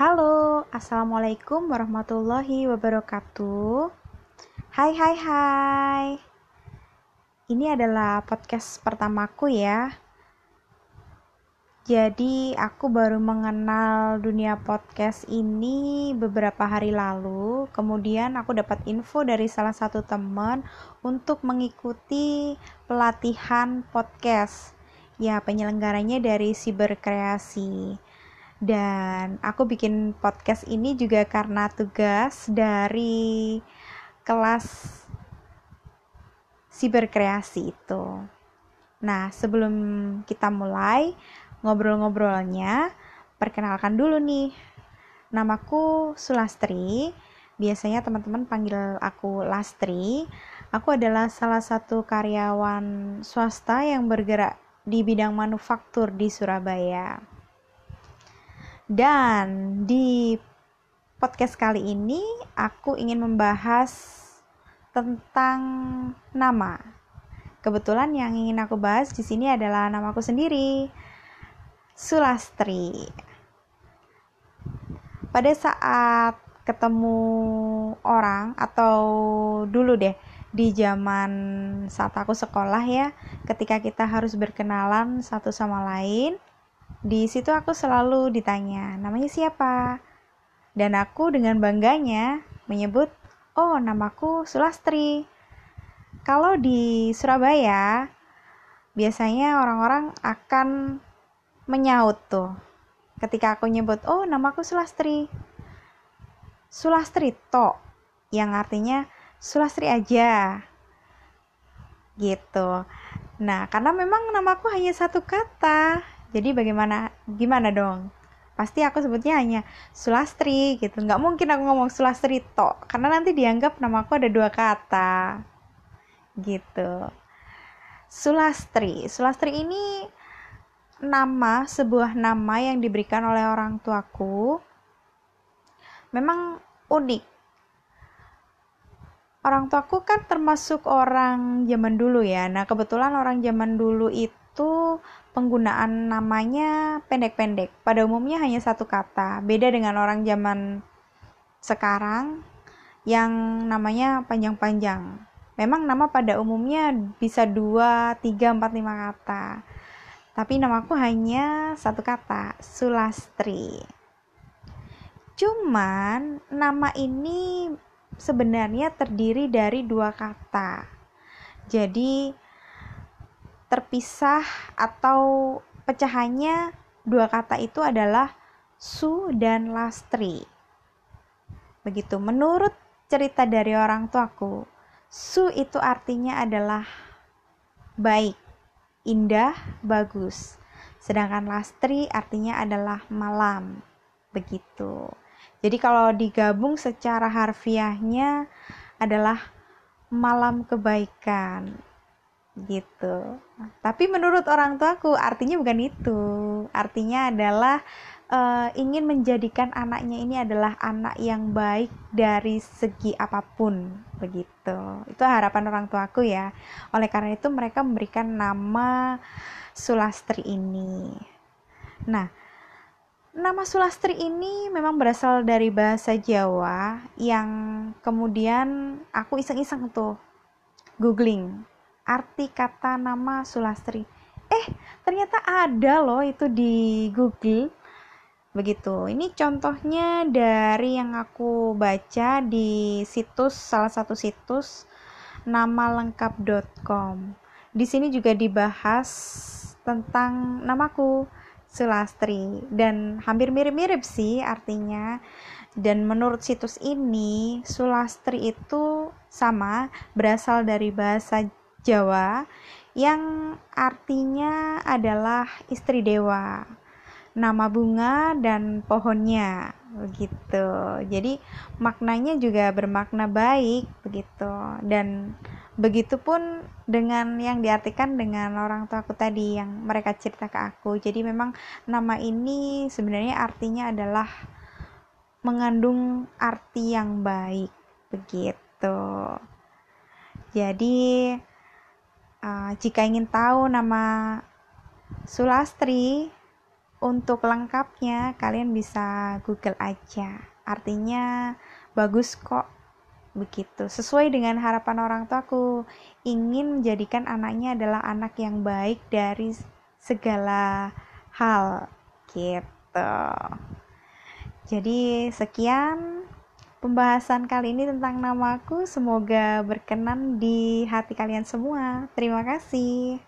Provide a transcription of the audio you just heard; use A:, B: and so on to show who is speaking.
A: Halo, Assalamualaikum warahmatullahi wabarakatuh. Hai hai hai. Ini adalah podcast pertamaku ya. Jadi aku baru mengenal dunia podcast ini beberapa hari lalu. Kemudian aku dapat info dari salah satu teman Untuk mengikuti pelatihan podcast Ya penyelenggaranya dari Siberkreasi dan aku bikin podcast ini juga karena tugas dari kelas siberkreasi itu. Nah, sebelum kita mulai ngobrol-ngobrolnya, perkenalkan dulu nih. Namaku Sulastri. Biasanya teman-teman panggil aku Lastri. Aku adalah salah satu karyawan swasta yang bergerak di bidang manufaktur di Surabaya. Dan di podcast kali ini aku ingin membahas tentang nama. Kebetulan yang ingin aku bahas di sini adalah namaku sendiri, Sulastri. Pada saat ketemu orang atau dulu deh di zaman saat aku sekolah ya, ketika kita harus berkenalan satu sama lain, di situ aku selalu ditanya, namanya siapa? Dan aku dengan bangganya menyebut, oh namaku Sulastri. Kalau di Surabaya, biasanya orang-orang akan menyaut tuh. Ketika aku nyebut, oh namaku Sulastri. Sulastri to, yang artinya Sulastri aja. Gitu. Nah, karena memang namaku hanya satu kata, jadi bagaimana gimana dong? Pasti aku sebutnya hanya Sulastri gitu. Nggak mungkin aku ngomong Sulastri to karena nanti dianggap nama aku ada dua kata. Gitu. Sulastri. Sulastri ini nama sebuah nama yang diberikan oleh orang tuaku. Memang unik. Orang tuaku kan termasuk orang zaman dulu ya. Nah kebetulan orang zaman dulu itu penggunaan namanya pendek-pendek. Pada umumnya hanya satu kata. Beda dengan orang zaman sekarang yang namanya panjang-panjang. Memang nama pada umumnya bisa dua, tiga, empat, lima kata. Tapi namaku hanya satu kata, Sulastri. Cuman nama ini sebenarnya terdiri dari dua kata. Jadi terpisah atau pecahannya dua kata itu adalah su dan lastri. Begitu, menurut cerita dari orang tuaku, su itu artinya adalah baik, indah, bagus. Sedangkan lastri artinya adalah malam. Begitu. Jadi kalau digabung secara harfiahnya adalah malam kebaikan gitu. Tapi menurut orang tuaku artinya bukan itu. Artinya adalah uh, ingin menjadikan anaknya ini adalah anak yang baik dari segi apa pun begitu. Itu harapan orang tuaku ya. Oleh karena itu mereka memberikan nama Sulastri ini. Nah, nama Sulastri ini memang berasal dari bahasa Jawa yang kemudian aku iseng-iseng tuh googling arti kata nama Sulastri. Eh, ternyata ada loh itu di Google. Begitu. Ini contohnya dari yang aku baca di situs salah satu situs namalengkap.com. Di sini juga dibahas tentang namaku Sulastri dan hampir mirip-mirip sih artinya. Dan menurut situs ini, Sulastri itu sama berasal dari bahasa Jawa yang artinya adalah istri dewa. Nama bunga dan pohonnya begitu. Jadi maknanya juga bermakna baik begitu. Dan begitupun dengan yang diartikan dengan orang tua aku tadi yang mereka cerita ke aku. Jadi memang nama ini sebenarnya artinya adalah mengandung arti yang baik begitu. Jadi uh, jika ingin tahu nama Sulastri untuk lengkapnya kalian bisa google aja. Artinya bagus kok. Begitu. Sesuai dengan harapan orang tuaku ingin menjadikan anaknya adalah anak yang baik dari segala hal. Gitu. Jadi sekian pembahasan kali ini tentang namaku semoga berkenan di hati kalian semua. Terima kasih